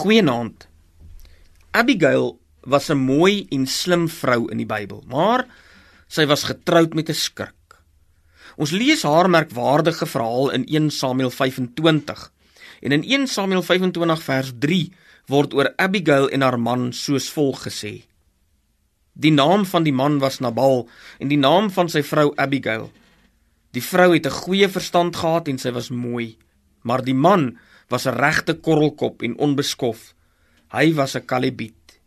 Goeienaand. Abigail was 'n mooi en slim vrou in die Bybel, maar sy was getroud met 'n skrik. Ons lees haar merkwaardige verhaal in 1 Samuel 25. En in 1 Samuel 25 vers 3 word oor Abigail en haar man soos volg gesê: Die naam van die man was Nabal en die naam van sy vrou Abigail. Die vrou het 'n goeie verstand gehad en sy was mooi, maar die man was 'n regte korrelkop en onbeskof. Hy was 'n Kalebiet.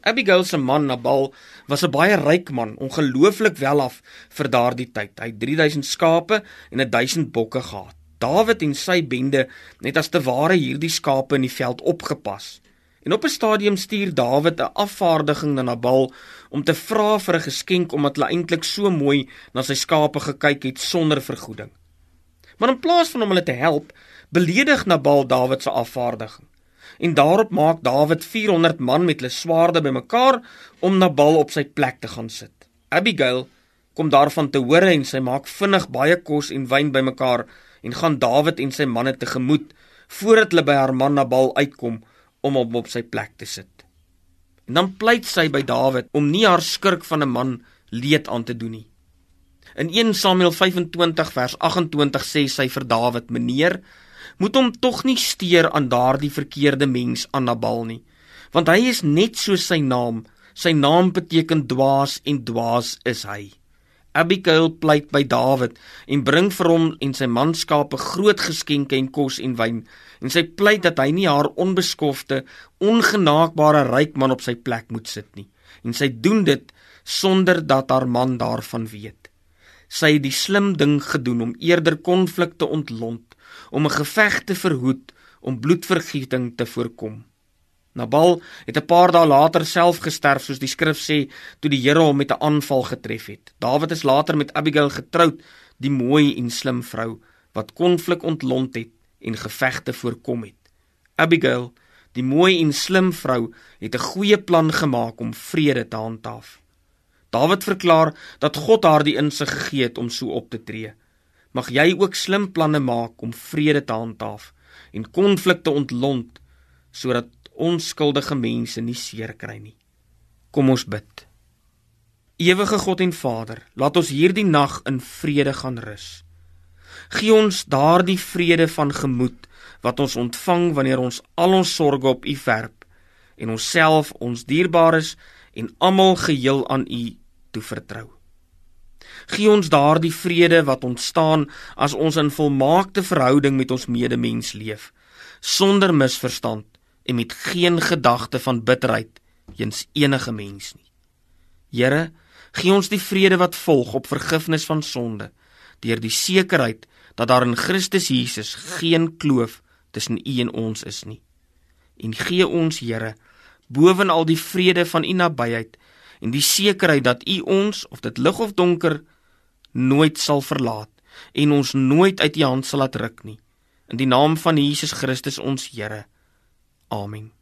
Abigail se man Nabal was 'n baie ryk man, ongelooflik welaf vir daardie tyd. Hy het 3000 skape en 1000 bokke gehad. Dawid en sy bende het as te ware hierdie skape in die veld opgepas. En op 'n stadium stuur Dawid 'n afvaardiging na Nabal om te vra vir 'n geskenk omdat hulle eintlik so mooi na sy skape gekyk het sonder vergoeding. Maar in plaas van om hulle te help, beledig Nabal Dawid se afvaardiging. En daarop maak Dawid 400 man met hulle swaarde bymekaar om Nabal op sy plek te gaan sit. Abigail kom daarvan te hore en sy maak vinnig baie kos en wyn bymekaar en gaan Dawid en sy manne tegemoet voordat hulle by haar man Nabal uitkom om hom op sy plek te sit. En dan pleit sy by Dawid om nie haar skurk van 'n man leed aan te doen nie. In 1 Samuel 25 vers 28 sê sy vir Dawid: "Meneer, moet hom tog nie steur aan daardie verkeerde mens aan Nabal nie, want hy is net so sy naam. Sy naam beteken dwaas en dwaas is hy." Abigail pleit by Dawid en bring vir hom en sy manskape groot geskenke en kos en wyn en sy pleit dat hy nie haar onbeskofte, ongenaakbare ryk man op sy plek moet sit nie en sy doen dit sonder dat haar man daarvan weet. Sy het die slim ding gedoen om eerder konflikte ontlont, om 'n geveg te verhoed, om bloedvergieting te voorkom. Nabal het 'n paar dae later self gesterf soos die skrif sê toe die Here hom met 'n aanval getref het. Dawid is later met Abigail getroud, die mooi en slim vrou wat konflik ontlont het en gevegte voorkom het. Abigail, die mooi en slim vrou, het 'n goeie plan gemaak om vrede te handhaaf. Dawid verklaar dat God haar die insig gegee het om so op te tree. Mag jy ook slim planne maak om vrede te handhaaf en konflikte ontlont sodat onskuldige mense nie seer kry nie. Kom ons bid. Ewige God en Vader, laat ons hierdie nag in vrede gaan rus. Gee ons daardie vrede van gemoed wat ons ontvang wanneer ons al ons sorges op U werp en onsself, ons dierbares en almal geheel aan U toe vertrou. Gee ons daardie vrede wat ontstaan as ons in volmaakte verhouding met ons medemens leef, sonder misverstand en met geen gedagte van bitterheid eens enige mens nie. Here, gee ons die vrede wat volg op vergifnis van sonde deur die sekerheid dat daar in Christus Jesus geen kloof tussen U en ons is nie. En gee ons, Here, bovenal die vrede van U nabyheid en die sekerheid dat U ons of dit lig of donker nooit sal verlaat en ons nooit uit U hand sal laat ruk nie. In die naam van Jesus Christus ons Here. Amen.